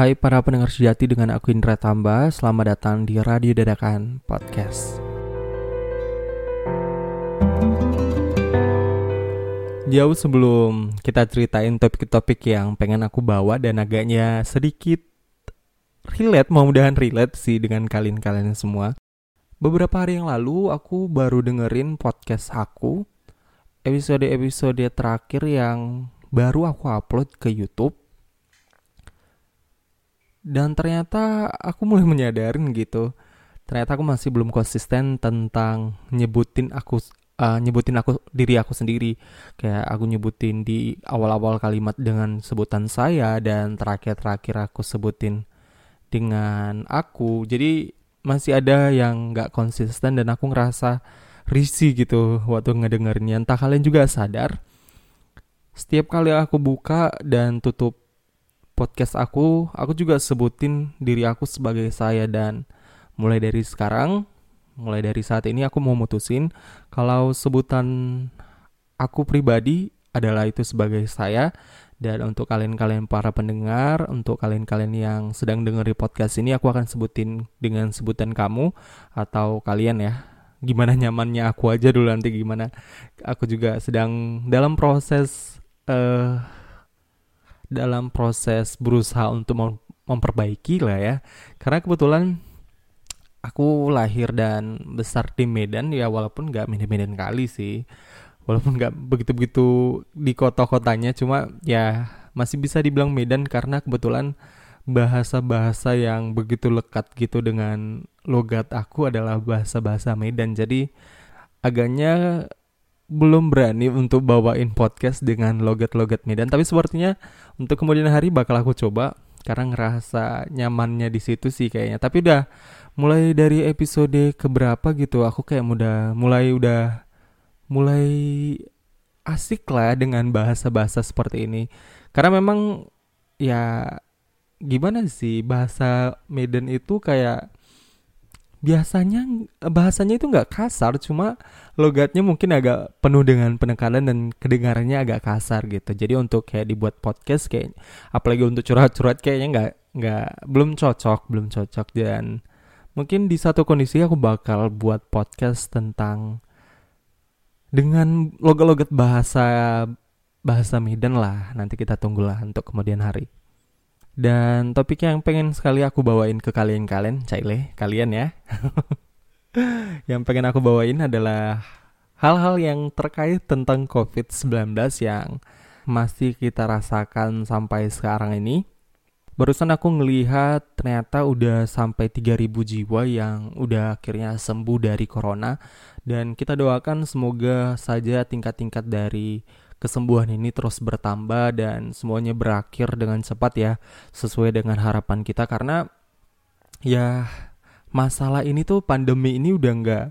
Hai para pendengar sejati dengan aku Indra Tamba, selamat datang di Radio Dadakan Podcast. Jauh sebelum kita ceritain topik-topik yang pengen aku bawa dan agaknya sedikit relate, mudah-mudahan relate sih dengan kalian-kalian semua. Beberapa hari yang lalu aku baru dengerin podcast aku, episode-episode terakhir yang baru aku upload ke YouTube dan ternyata aku mulai menyadarin gitu. Ternyata aku masih belum konsisten tentang nyebutin aku uh, nyebutin aku diri aku sendiri. Kayak aku nyebutin di awal-awal kalimat dengan sebutan saya dan terakhir-terakhir aku sebutin dengan aku. Jadi masih ada yang nggak konsisten dan aku ngerasa risih gitu waktu ngedengerinnya. Entah kalian juga sadar setiap kali aku buka dan tutup podcast aku, aku juga sebutin diri aku sebagai saya dan mulai dari sekarang, mulai dari saat ini aku mau mutusin kalau sebutan aku pribadi adalah itu sebagai saya dan untuk kalian-kalian para pendengar, untuk kalian-kalian yang sedang dengerin podcast ini aku akan sebutin dengan sebutan kamu atau kalian ya. Gimana nyamannya aku aja dulu nanti gimana. Aku juga sedang dalam proses uh, dalam proses berusaha untuk mem memperbaiki lah ya. Karena kebetulan aku lahir dan besar di Medan ya walaupun nggak Medan-Medan kali sih. Walaupun nggak begitu-begitu di kota-kotanya cuma ya masih bisa dibilang Medan karena kebetulan bahasa-bahasa yang begitu lekat gitu dengan logat aku adalah bahasa-bahasa Medan. Jadi agaknya belum berani untuk bawain podcast dengan logat-logat Medan, tapi sepertinya untuk kemudian hari bakal aku coba karena ngerasa nyamannya di situ sih kayaknya. Tapi udah mulai dari episode keberapa gitu aku kayak mudah mulai udah mulai asik lah dengan bahasa-bahasa seperti ini. Karena memang ya gimana sih bahasa Medan itu kayak biasanya bahasanya itu nggak kasar cuma logatnya mungkin agak penuh dengan penekanan dan kedengarannya agak kasar gitu. Jadi untuk kayak dibuat podcast kayak apalagi untuk curhat-curhat kayaknya nggak nggak belum cocok belum cocok. Dan mungkin di satu kondisi aku bakal buat podcast tentang dengan logat-logat bahasa bahasa Medan lah. Nanti kita tunggulah untuk kemudian hari dan topik yang pengen sekali aku bawain ke kalian-kalian, Caile, kalian ya. yang pengen aku bawain adalah hal-hal yang terkait tentang COVID-19 yang masih kita rasakan sampai sekarang ini. Barusan aku ngelihat ternyata udah sampai 3000 jiwa yang udah akhirnya sembuh dari corona dan kita doakan semoga saja tingkat-tingkat dari kesembuhan ini terus bertambah dan semuanya berakhir dengan cepat ya sesuai dengan harapan kita. Karena ya masalah ini tuh pandemi ini udah nggak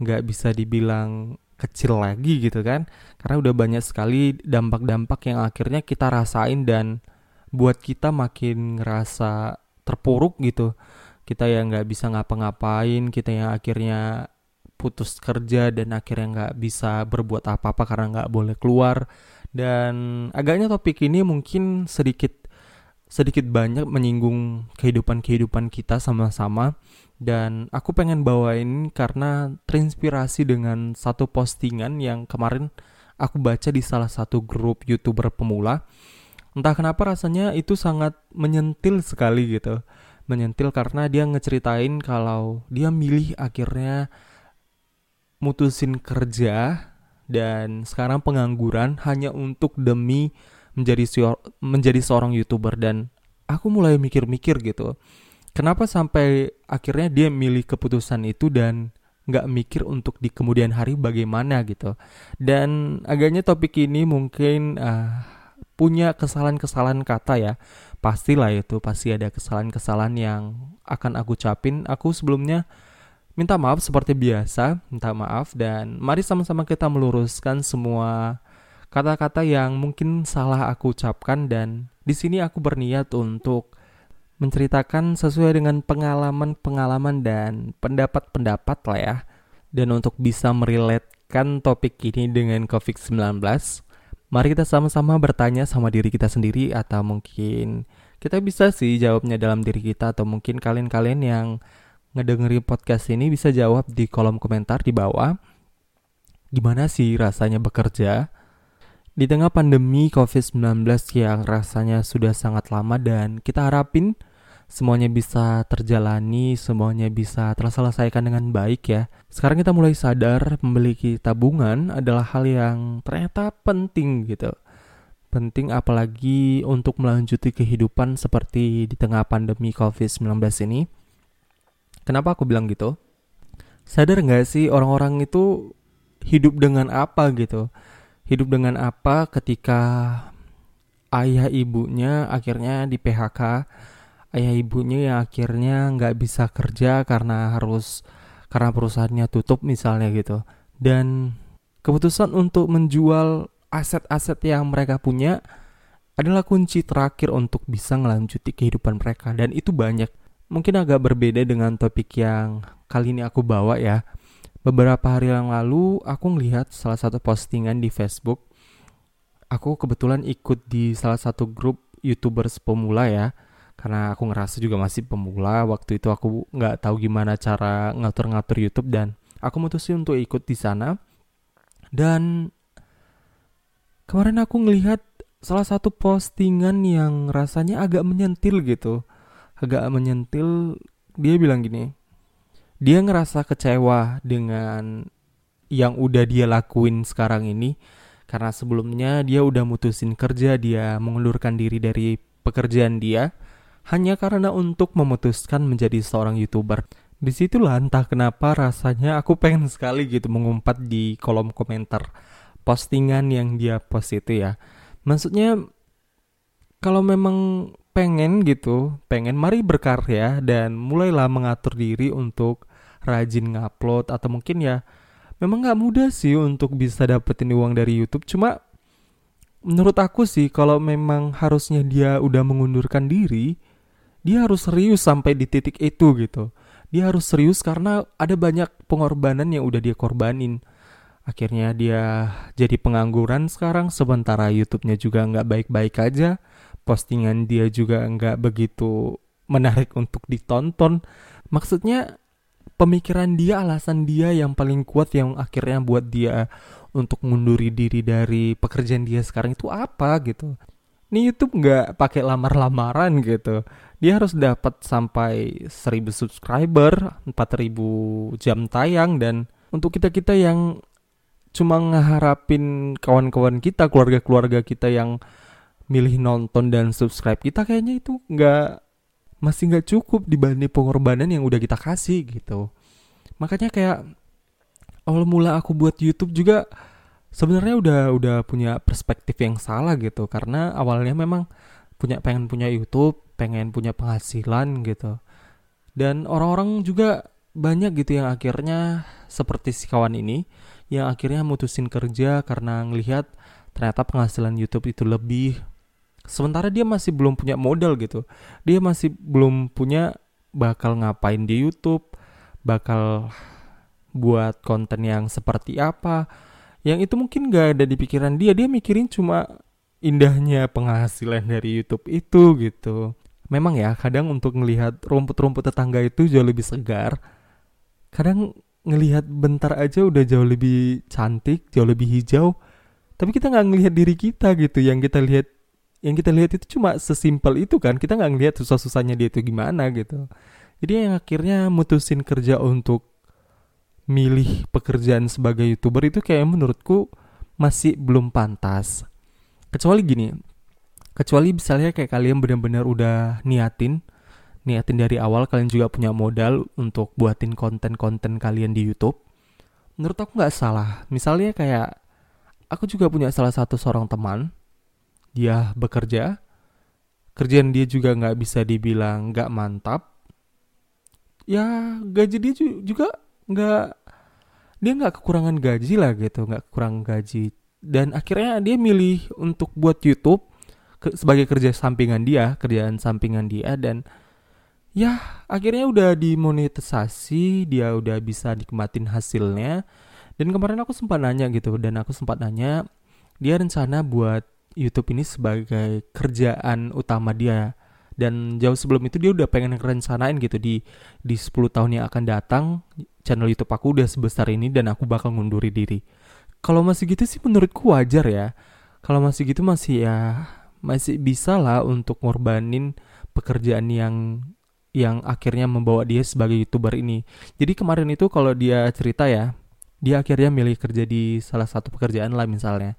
nggak bisa dibilang kecil lagi gitu kan. Karena udah banyak sekali dampak-dampak yang akhirnya kita rasain dan buat kita makin ngerasa terpuruk gitu. Kita yang nggak bisa ngapa-ngapain kita yang akhirnya putus kerja dan akhirnya nggak bisa berbuat apa-apa karena nggak boleh keluar. Dan agaknya topik ini mungkin sedikit sedikit banyak menyinggung kehidupan-kehidupan kita sama-sama. Dan aku pengen bawain karena terinspirasi dengan satu postingan yang kemarin aku baca di salah satu grup youtuber pemula. Entah kenapa rasanya itu sangat menyentil sekali gitu. Menyentil karena dia ngeceritain kalau dia milih akhirnya mutusin kerja dan sekarang pengangguran hanya untuk demi menjadi menjadi seorang youtuber. Dan aku mulai mikir-mikir gitu kenapa sampai akhirnya dia milih keputusan itu dan nggak mikir untuk di kemudian hari bagaimana gitu. Dan agaknya topik ini mungkin uh, punya kesalahan-kesalahan kata ya. Pastilah itu pasti ada kesalahan-kesalahan yang akan aku capin. Aku sebelumnya minta maaf seperti biasa, minta maaf dan mari sama-sama kita meluruskan semua kata-kata yang mungkin salah aku ucapkan dan di sini aku berniat untuk menceritakan sesuai dengan pengalaman-pengalaman dan pendapat-pendapat lah ya. Dan untuk bisa meriletkan topik ini dengan COVID-19, mari kita sama-sama bertanya sama diri kita sendiri atau mungkin Kita bisa sih jawabnya dalam diri kita atau mungkin kalian-kalian yang ngedengeri podcast ini bisa jawab di kolom komentar di bawah. Gimana sih rasanya bekerja di tengah pandemi COVID-19 yang rasanya sudah sangat lama dan kita harapin semuanya bisa terjalani, semuanya bisa terselesaikan dengan baik ya. Sekarang kita mulai sadar memiliki tabungan adalah hal yang ternyata penting gitu penting apalagi untuk melanjuti kehidupan seperti di tengah pandemi COVID-19 ini. Kenapa aku bilang gitu? Sadar nggak sih orang-orang itu hidup dengan apa gitu? Hidup dengan apa ketika ayah ibunya akhirnya di PHK, ayah ibunya yang akhirnya nggak bisa kerja karena harus karena perusahaannya tutup misalnya gitu. Dan keputusan untuk menjual aset-aset yang mereka punya adalah kunci terakhir untuk bisa melanjuti kehidupan mereka dan itu banyak. Mungkin agak berbeda dengan topik yang kali ini aku bawa ya. Beberapa hari yang lalu aku ngelihat salah satu postingan di Facebook. Aku kebetulan ikut di salah satu grup YouTubers pemula ya. Karena aku ngerasa juga masih pemula. Waktu itu aku nggak tahu gimana cara ngatur-ngatur YouTube dan aku mutusin untuk ikut di sana. Dan Kemarin aku ngelihat salah satu postingan yang rasanya agak menyentil gitu. Agak menyentil, dia bilang gini. Dia ngerasa kecewa dengan yang udah dia lakuin sekarang ini karena sebelumnya dia udah mutusin kerja, dia mengundurkan diri dari pekerjaan dia hanya karena untuk memutuskan menjadi seorang YouTuber. Di situlah entah kenapa rasanya aku pengen sekali gitu mengumpat di kolom komentar postingan yang dia post itu ya. Maksudnya kalau memang pengen gitu, pengen mari berkarya dan mulailah mengatur diri untuk rajin ngupload atau mungkin ya memang nggak mudah sih untuk bisa dapetin uang dari YouTube. Cuma menurut aku sih kalau memang harusnya dia udah mengundurkan diri, dia harus serius sampai di titik itu gitu. Dia harus serius karena ada banyak pengorbanan yang udah dia korbanin Akhirnya dia jadi pengangguran sekarang, sementara YouTube-nya juga nggak baik-baik aja. Postingan dia juga nggak begitu menarik untuk ditonton. Maksudnya pemikiran dia, alasan dia yang paling kuat yang akhirnya buat dia untuk munduri diri dari pekerjaan dia sekarang itu apa gitu. Ini YouTube nggak pakai lamar-lamaran gitu. Dia harus dapat sampai 1000 subscriber, 4000 jam tayang dan untuk kita-kita yang cuma ngeharapin kawan-kawan kita, keluarga-keluarga kita yang milih nonton dan subscribe kita kayaknya itu nggak masih nggak cukup dibanding pengorbanan yang udah kita kasih gitu. Makanya kayak awal mula aku buat YouTube juga sebenarnya udah udah punya perspektif yang salah gitu karena awalnya memang punya pengen punya YouTube, pengen punya penghasilan gitu. Dan orang-orang juga banyak gitu yang akhirnya seperti si kawan ini yang akhirnya mutusin kerja karena ngelihat ternyata penghasilan YouTube itu lebih sementara dia masih belum punya modal gitu. Dia masih belum punya bakal ngapain di YouTube bakal buat konten yang seperti apa. Yang itu mungkin gak ada di pikiran dia. Dia mikirin cuma indahnya penghasilan dari YouTube itu gitu. Memang ya kadang untuk ngelihat rumput-rumput tetangga itu jauh lebih segar. Kadang ngelihat bentar aja udah jauh lebih cantik, jauh lebih hijau. Tapi kita nggak ngelihat diri kita gitu. Yang kita lihat, yang kita lihat itu cuma sesimpel itu kan. Kita nggak ngelihat susah-susahnya dia itu gimana gitu. Jadi yang akhirnya mutusin kerja untuk milih pekerjaan sebagai youtuber itu kayak menurutku masih belum pantas. Kecuali gini, kecuali misalnya kayak kalian benar-benar udah niatin niatin dari awal kalian juga punya modal untuk buatin konten-konten kalian di YouTube, menurut aku nggak salah. Misalnya kayak aku juga punya salah satu seorang teman, dia bekerja, kerjaan dia juga nggak bisa dibilang nggak mantap. Ya gaji dia juga nggak dia nggak kekurangan gaji lah gitu, nggak kurang gaji. Dan akhirnya dia milih untuk buat YouTube ke, sebagai kerja sampingan dia, kerjaan sampingan dia dan ya akhirnya udah dimonetisasi dia udah bisa nikmatin hasilnya dan kemarin aku sempat nanya gitu dan aku sempat nanya dia rencana buat YouTube ini sebagai kerjaan utama dia dan jauh sebelum itu dia udah pengen ngerencanain gitu di di 10 tahun yang akan datang channel YouTube aku udah sebesar ini dan aku bakal ngunduri diri. Kalau masih gitu sih menurutku wajar ya. Kalau masih gitu masih ya masih bisa lah untuk ngorbanin pekerjaan yang yang akhirnya membawa dia sebagai youtuber ini. Jadi kemarin itu kalau dia cerita ya, dia akhirnya milih kerja di salah satu pekerjaan lah misalnya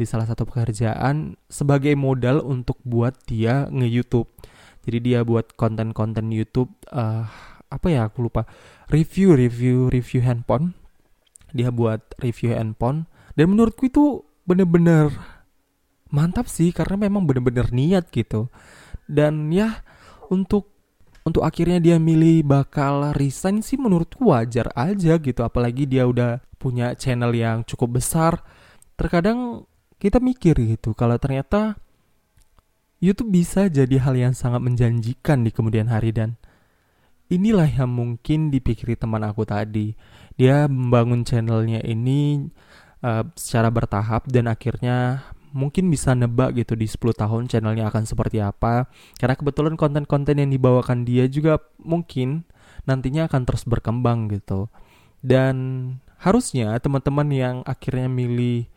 di salah satu pekerjaan sebagai modal untuk buat dia nge-YouTube. Jadi dia buat konten-konten YouTube uh, apa ya aku lupa review review review handphone. Dia buat review handphone dan menurutku itu bener-bener mantap sih karena memang bener-bener niat gitu. Dan ya untuk untuk akhirnya dia milih bakal resign sih menurutku wajar aja gitu apalagi dia udah punya channel yang cukup besar terkadang kita mikir gitu kalau ternyata YouTube bisa jadi hal yang sangat menjanjikan di kemudian hari dan inilah yang mungkin dipikiri teman aku tadi. Dia membangun channelnya ini uh, secara bertahap dan akhirnya mungkin bisa nebak gitu di 10 tahun channelnya akan seperti apa. Karena kebetulan konten-konten yang dibawakan dia juga mungkin nantinya akan terus berkembang gitu. Dan harusnya teman-teman yang akhirnya milih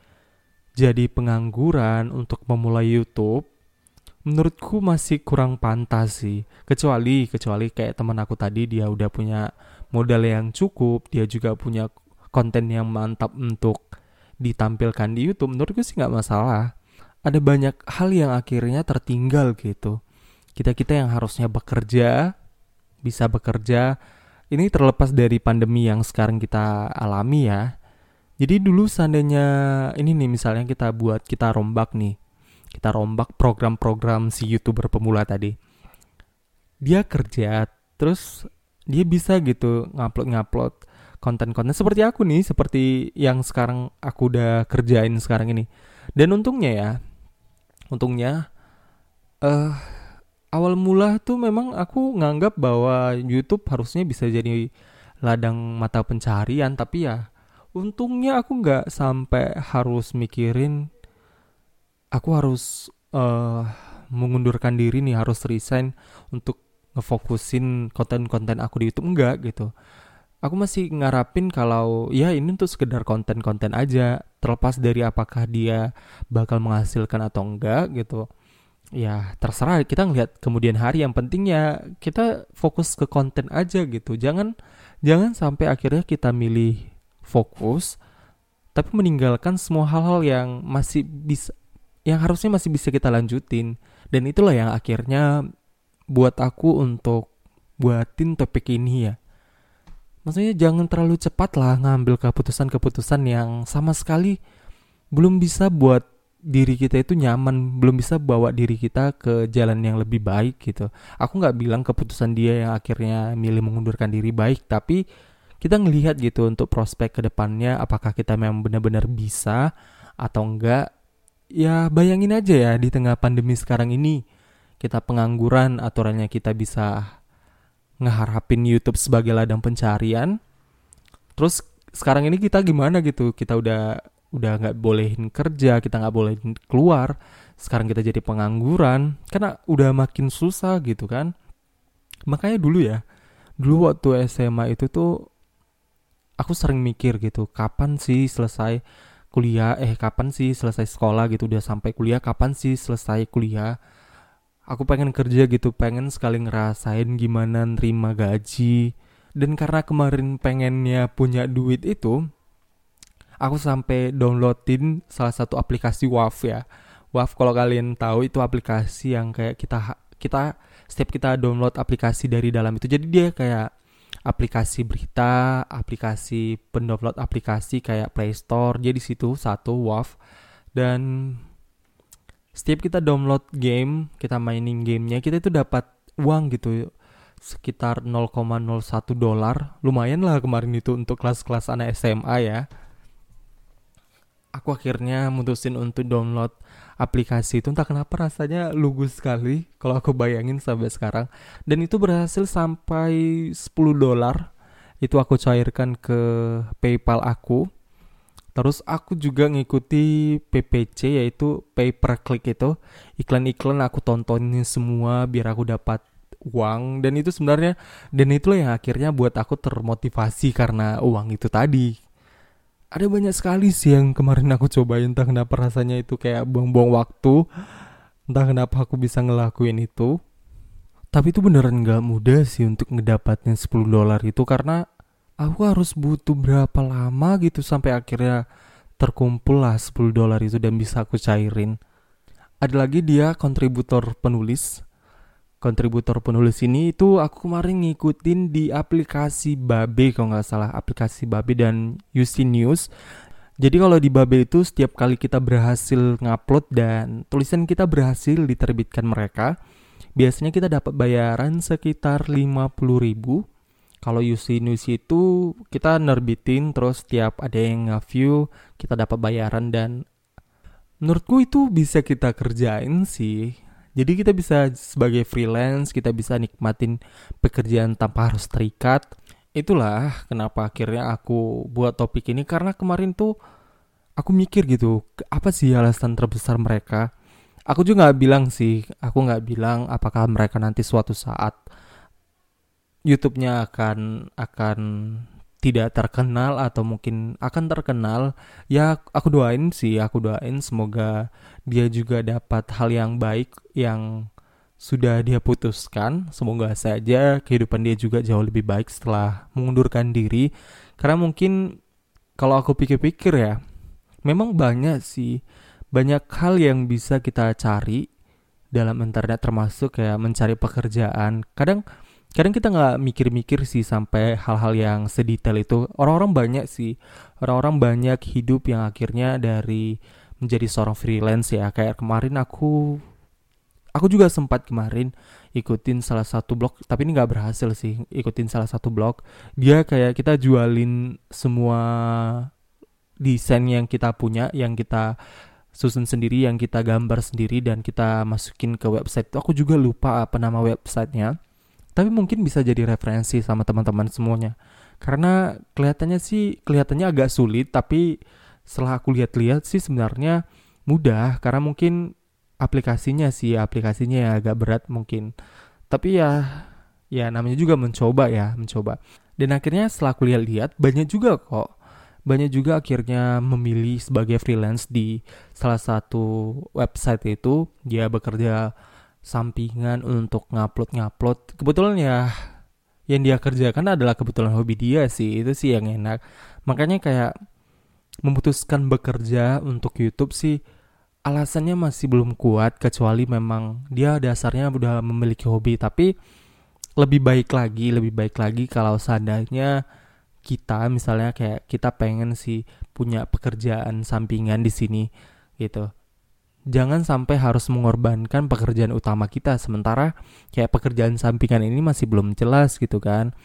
jadi pengangguran untuk memulai YouTube menurutku masih kurang pantas sih. Kecuali kecuali kayak teman aku tadi dia udah punya modal yang cukup dia juga punya konten yang mantap untuk ditampilkan di YouTube menurutku sih nggak masalah. Ada banyak hal yang akhirnya tertinggal gitu. Kita kita yang harusnya bekerja bisa bekerja ini terlepas dari pandemi yang sekarang kita alami ya jadi dulu seandainya ini nih misalnya kita buat kita rombak nih. Kita rombak program-program si YouTuber pemula tadi. Dia kerja terus dia bisa gitu ngupload-ngupload konten-konten seperti aku nih, seperti yang sekarang aku udah kerjain sekarang ini. Dan untungnya ya, untungnya eh uh, awal mula tuh memang aku nganggap bahwa YouTube harusnya bisa jadi ladang mata pencarian, tapi ya untungnya aku nggak sampai harus mikirin aku harus uh, mengundurkan diri nih harus resign untuk ngefokusin konten-konten aku di YouTube enggak gitu. Aku masih ngarapin kalau ya ini untuk sekedar konten-konten aja terlepas dari apakah dia bakal menghasilkan atau enggak gitu. Ya terserah kita ngeliat kemudian hari yang penting ya kita fokus ke konten aja gitu. Jangan jangan sampai akhirnya kita milih fokus tapi meninggalkan semua hal-hal yang masih bisa yang harusnya masih bisa kita lanjutin. Dan itulah yang akhirnya buat aku untuk buatin topik ini ya. Maksudnya jangan terlalu cepat lah ngambil keputusan-keputusan yang sama sekali belum bisa buat diri kita itu nyaman belum bisa bawa diri kita ke jalan yang lebih baik gitu. Aku nggak bilang keputusan dia yang akhirnya milih mengundurkan diri baik tapi kita ngelihat gitu untuk prospek ke depannya apakah kita memang benar-benar bisa atau enggak ya bayangin aja ya di tengah pandemi sekarang ini kita pengangguran aturannya kita bisa ngeharapin YouTube sebagai ladang pencarian. Terus sekarang ini kita gimana gitu? Kita udah udah nggak bolehin kerja kita nggak bolehin keluar. Sekarang kita jadi pengangguran karena udah makin susah gitu kan. Makanya dulu ya dulu waktu SMA itu tuh aku sering mikir gitu kapan sih selesai kuliah? Eh kapan sih selesai sekolah gitu? Udah sampai kuliah kapan sih selesai kuliah? Aku pengen kerja gitu pengen sekali ngerasain gimana nerima gaji. Dan karena kemarin pengennya punya duit itu aku sampai downloadin salah satu aplikasi WAF ya. WAF kalau kalian tahu itu aplikasi yang kayak kita kita setiap kita download aplikasi dari dalam itu. Jadi dia kayak aplikasi berita, aplikasi pendownload aplikasi kayak Play Store. Jadi situ satu WAV dan setiap kita download game, kita mainin gamenya, kita itu dapat uang gitu sekitar 0,01 dolar. Lumayan lah kemarin itu untuk kelas-kelas anak SMA ya. Aku akhirnya mutusin untuk download aplikasi itu entah kenapa rasanya lugu sekali kalau aku bayangin sampai sekarang dan itu berhasil sampai 10 dolar itu aku cairkan ke PayPal aku Terus aku juga ngikuti PPC yaitu pay per click itu. Iklan-iklan aku tontonin semua biar aku dapat uang dan itu sebenarnya dan itulah yang akhirnya buat aku termotivasi karena uang itu tadi. Ada banyak sekali sih yang kemarin aku cobain entah kenapa rasanya itu kayak buang-buang waktu. Entah kenapa aku bisa ngelakuin itu. Tapi itu beneran gak mudah sih untuk ngedapatnya 10 dolar itu karena aku harus butuh berapa lama gitu sampai akhirnya terkumpul lah 10 dolar itu dan bisa aku cairin. Ada lagi dia kontributor penulis. Kontributor penulis ini itu aku kemarin ngikutin di aplikasi Babe kalau nggak salah aplikasi Babe dan UC News. Jadi kalau di Babe itu setiap kali kita berhasil ngupload dan tulisan kita berhasil diterbitkan mereka, biasanya kita dapat bayaran sekitar 50 ribu kalau UC News itu kita nerbitin terus tiap ada yang nge-view kita dapat bayaran dan menurutku itu bisa kita kerjain sih. Jadi kita bisa sebagai freelance, kita bisa nikmatin pekerjaan tanpa harus terikat. Itulah kenapa akhirnya aku buat topik ini karena kemarin tuh aku mikir gitu, apa sih alasan terbesar mereka? Aku juga nggak bilang sih, aku nggak bilang apakah mereka nanti suatu saat YouTube-nya akan akan tidak terkenal atau mungkin akan terkenal ya aku doain sih aku doain semoga dia juga dapat hal yang baik yang sudah dia putuskan. Semoga saja kehidupan dia juga jauh lebih baik setelah mengundurkan diri. Karena mungkin kalau aku pikir-pikir ya memang banyak sih banyak hal yang bisa kita cari dalam internet termasuk kayak mencari pekerjaan. Kadang kadang kita nggak mikir-mikir sih sampai hal-hal yang sedetail itu. Orang-orang banyak sih. Orang-orang banyak hidup yang akhirnya dari menjadi seorang freelance ya. Kayak kemarin aku aku juga sempat kemarin ikutin salah satu blog tapi ini nggak berhasil sih ikutin salah satu blog. Dia kayak kita jualin semua desain yang kita punya yang kita susun sendiri yang kita gambar sendiri dan kita masukin ke website. Itu aku juga lupa apa nama websitenya tapi mungkin bisa jadi referensi sama teman-teman semuanya. Karena kelihatannya sih kelihatannya agak sulit tapi setelah aku lihat-lihat sih sebenarnya mudah. Karena mungkin aplikasinya sih aplikasinya ya agak berat mungkin. Tapi ya ya namanya juga mencoba ya mencoba. Dan akhirnya setelah aku lihat-lihat banyak juga kok. Banyak juga akhirnya memilih sebagai freelance di salah satu website itu. Dia bekerja sampingan untuk ngupload-ngupload. Kebetulan ya yang dia kerjakan adalah kebetulan hobi dia sih. Itu sih yang enak. Makanya kayak memutuskan bekerja untuk YouTube sih alasannya masih belum kuat kecuali memang dia dasarnya udah memiliki hobi tapi lebih baik lagi lebih baik lagi kalau seandainya kita misalnya kayak kita pengen sih punya pekerjaan sampingan di sini gitu jangan sampai harus mengorbankan pekerjaan utama kita sementara kayak pekerjaan sampingan ini masih belum jelas gitu kan.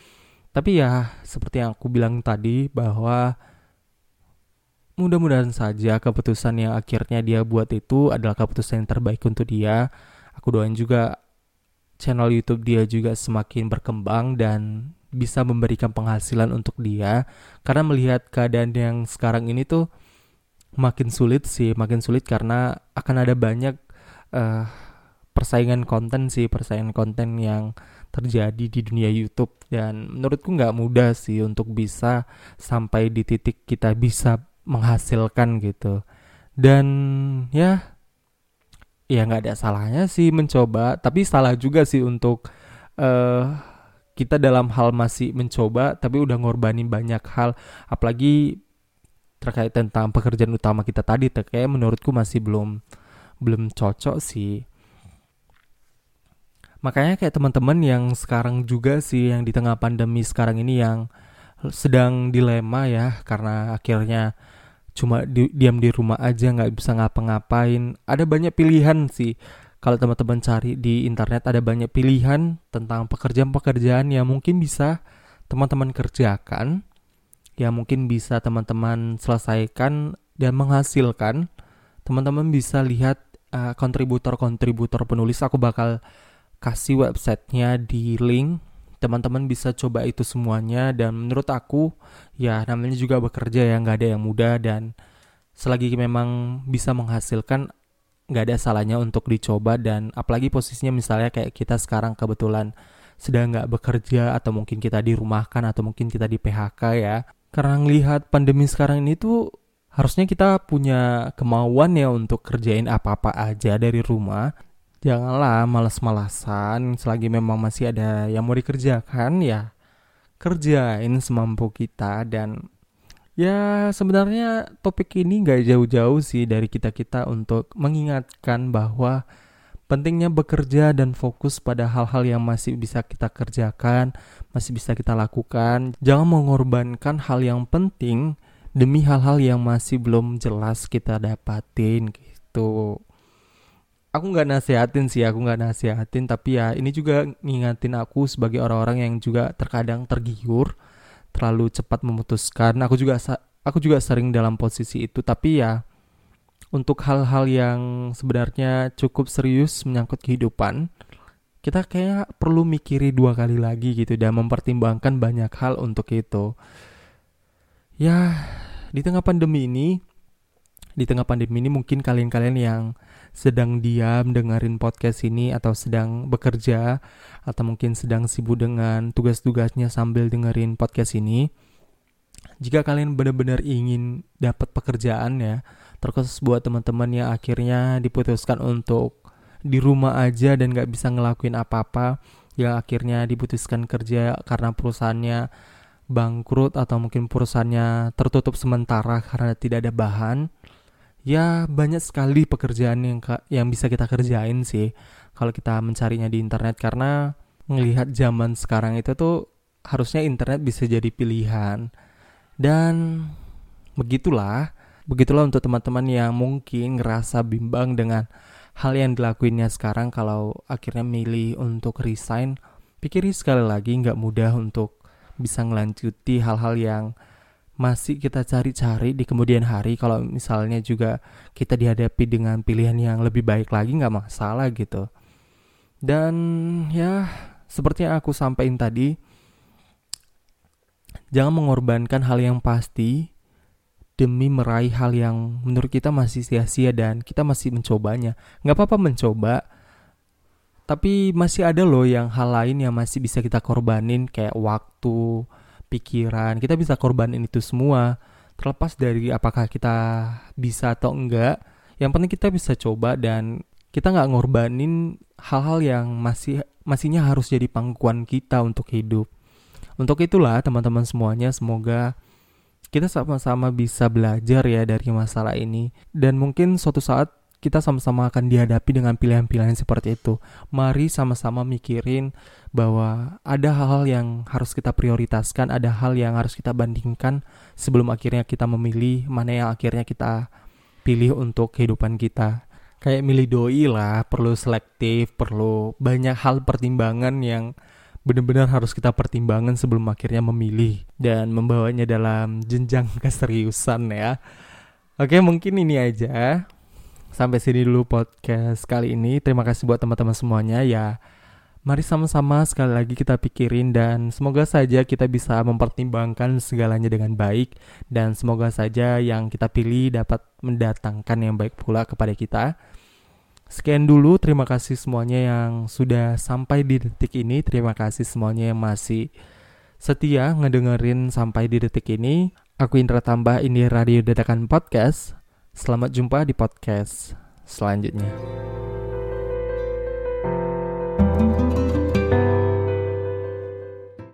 Tapi ya seperti yang aku bilang tadi bahwa mudah-mudahan saja keputusan yang akhirnya dia buat itu adalah keputusan yang terbaik untuk dia. Aku doain juga channel YouTube dia juga semakin berkembang dan bisa memberikan penghasilan untuk dia. Karena melihat keadaan yang sekarang ini tuh makin sulit sih, makin sulit karena akan ada banyak uh, persaingan konten sih, persaingan konten yang terjadi di dunia YouTube. Dan menurutku nggak mudah sih untuk bisa sampai di titik kita bisa menghasilkan gitu. Dan ya ya nggak ada salahnya sih mencoba, tapi salah juga sih untuk uh, kita dalam hal masih mencoba tapi udah ngorbanin banyak hal. Apalagi terkait tentang pekerjaan utama kita tadi kayak menurutku masih belum belum cocok sih. Makanya kayak teman-teman yang sekarang juga sih yang di tengah pandemi sekarang ini yang sedang dilema ya karena akhirnya cuma di, diam di rumah aja nggak bisa ngapa-ngapain. Ada banyak pilihan sih. Kalau teman-teman cari di internet ada banyak pilihan tentang pekerjaan-pekerjaan yang mungkin bisa teman-teman kerjakan yang mungkin bisa teman-teman selesaikan dan menghasilkan, teman-teman bisa lihat uh, kontributor-kontributor penulis. Aku bakal kasih websitenya di link. Teman-teman bisa coba itu semuanya. Dan menurut aku ya namanya juga bekerja ya nggak ada yang mudah. Dan selagi memang bisa menghasilkan nggak ada salahnya untuk dicoba. Dan apalagi posisinya misalnya kayak kita sekarang kebetulan sedang nggak bekerja atau mungkin kita dirumahkan atau mungkin kita di PHK ya karena ngelihat pandemi sekarang ini tuh harusnya kita punya kemauan ya untuk kerjain apa-apa aja dari rumah. Janganlah malas-malasan selagi memang masih ada yang mau dikerjakan ya kerjain semampu kita. Dan ya sebenarnya topik ini gak jauh-jauh sih dari kita-kita untuk mengingatkan bahwa pentingnya bekerja dan fokus pada hal-hal yang masih bisa kita kerjakan, masih bisa kita lakukan. Jangan mengorbankan hal yang penting demi hal-hal yang masih belum jelas kita dapatin gitu aku nggak nasihatin sih aku nggak nasihatin tapi ya ini juga ngingatin aku sebagai orang-orang yang juga terkadang tergiur terlalu cepat memutuskan aku juga aku juga sering dalam posisi itu tapi ya untuk hal-hal yang sebenarnya cukup serius menyangkut kehidupan kita kayak perlu mikiri dua kali lagi gitu dan mempertimbangkan banyak hal untuk itu ya di tengah pandemi ini di tengah pandemi ini mungkin kalian-kalian yang sedang diam dengerin podcast ini atau sedang bekerja atau mungkin sedang sibuk dengan tugas-tugasnya sambil dengerin podcast ini. Jika kalian benar-benar ingin dapat pekerjaan ya, terkhusus buat teman-teman yang akhirnya diputuskan untuk di rumah aja dan gak bisa ngelakuin apa-apa, yang akhirnya diputuskan kerja karena perusahaannya bangkrut atau mungkin perusahaannya tertutup sementara karena tidak ada bahan ya banyak sekali pekerjaan yang yang bisa kita kerjain sih kalau kita mencarinya di internet. Karena melihat zaman sekarang itu tuh harusnya internet bisa jadi pilihan. Dan begitulah begitulah untuk teman-teman yang mungkin ngerasa bimbang dengan hal yang dilakuinnya sekarang kalau akhirnya milih untuk resign. Pikiri sekali lagi nggak mudah untuk bisa ngelanjuti hal-hal yang masih kita cari-cari di kemudian hari. Kalau misalnya juga kita dihadapi dengan pilihan yang lebih baik lagi nggak masalah gitu. Dan ya seperti yang aku sampaikan tadi jangan mengorbankan hal yang pasti demi meraih hal yang menurut kita masih sia-sia dan kita masih mencobanya nggak apa-apa mencoba tapi masih ada loh yang hal lain yang masih bisa kita korbanin kayak waktu pikiran, kita bisa korbanin itu semua. Terlepas dari apakah kita bisa atau enggak, yang penting kita bisa coba dan kita nggak ngorbanin hal-hal yang masih masihnya harus jadi pangkuan kita untuk hidup. Untuk itulah teman-teman semuanya semoga kita sama-sama bisa belajar ya dari masalah ini dan mungkin suatu saat kita sama-sama akan dihadapi dengan pilihan-pilihan seperti itu. Mari sama-sama mikirin bahwa ada hal-hal yang harus kita prioritaskan, ada hal yang harus kita bandingkan sebelum akhirnya kita memilih mana yang akhirnya kita pilih untuk kehidupan kita. Kayak milih doi lah, perlu selektif, perlu banyak hal pertimbangan yang benar-benar harus kita pertimbangkan sebelum akhirnya memilih dan membawanya dalam jenjang keseriusan ya. Oke, mungkin ini aja sampai sini dulu podcast kali ini. Terima kasih buat teman-teman semuanya ya. Mari sama-sama sekali lagi kita pikirin dan semoga saja kita bisa mempertimbangkan segalanya dengan baik dan semoga saja yang kita pilih dapat mendatangkan yang baik pula kepada kita. Sekian dulu, terima kasih semuanya yang sudah sampai di detik ini. Terima kasih semuanya yang masih setia ngedengerin sampai di detik ini. Aku Indra Tambah, ini Radio Dadakan Podcast. Selamat jumpa di podcast selanjutnya. thank you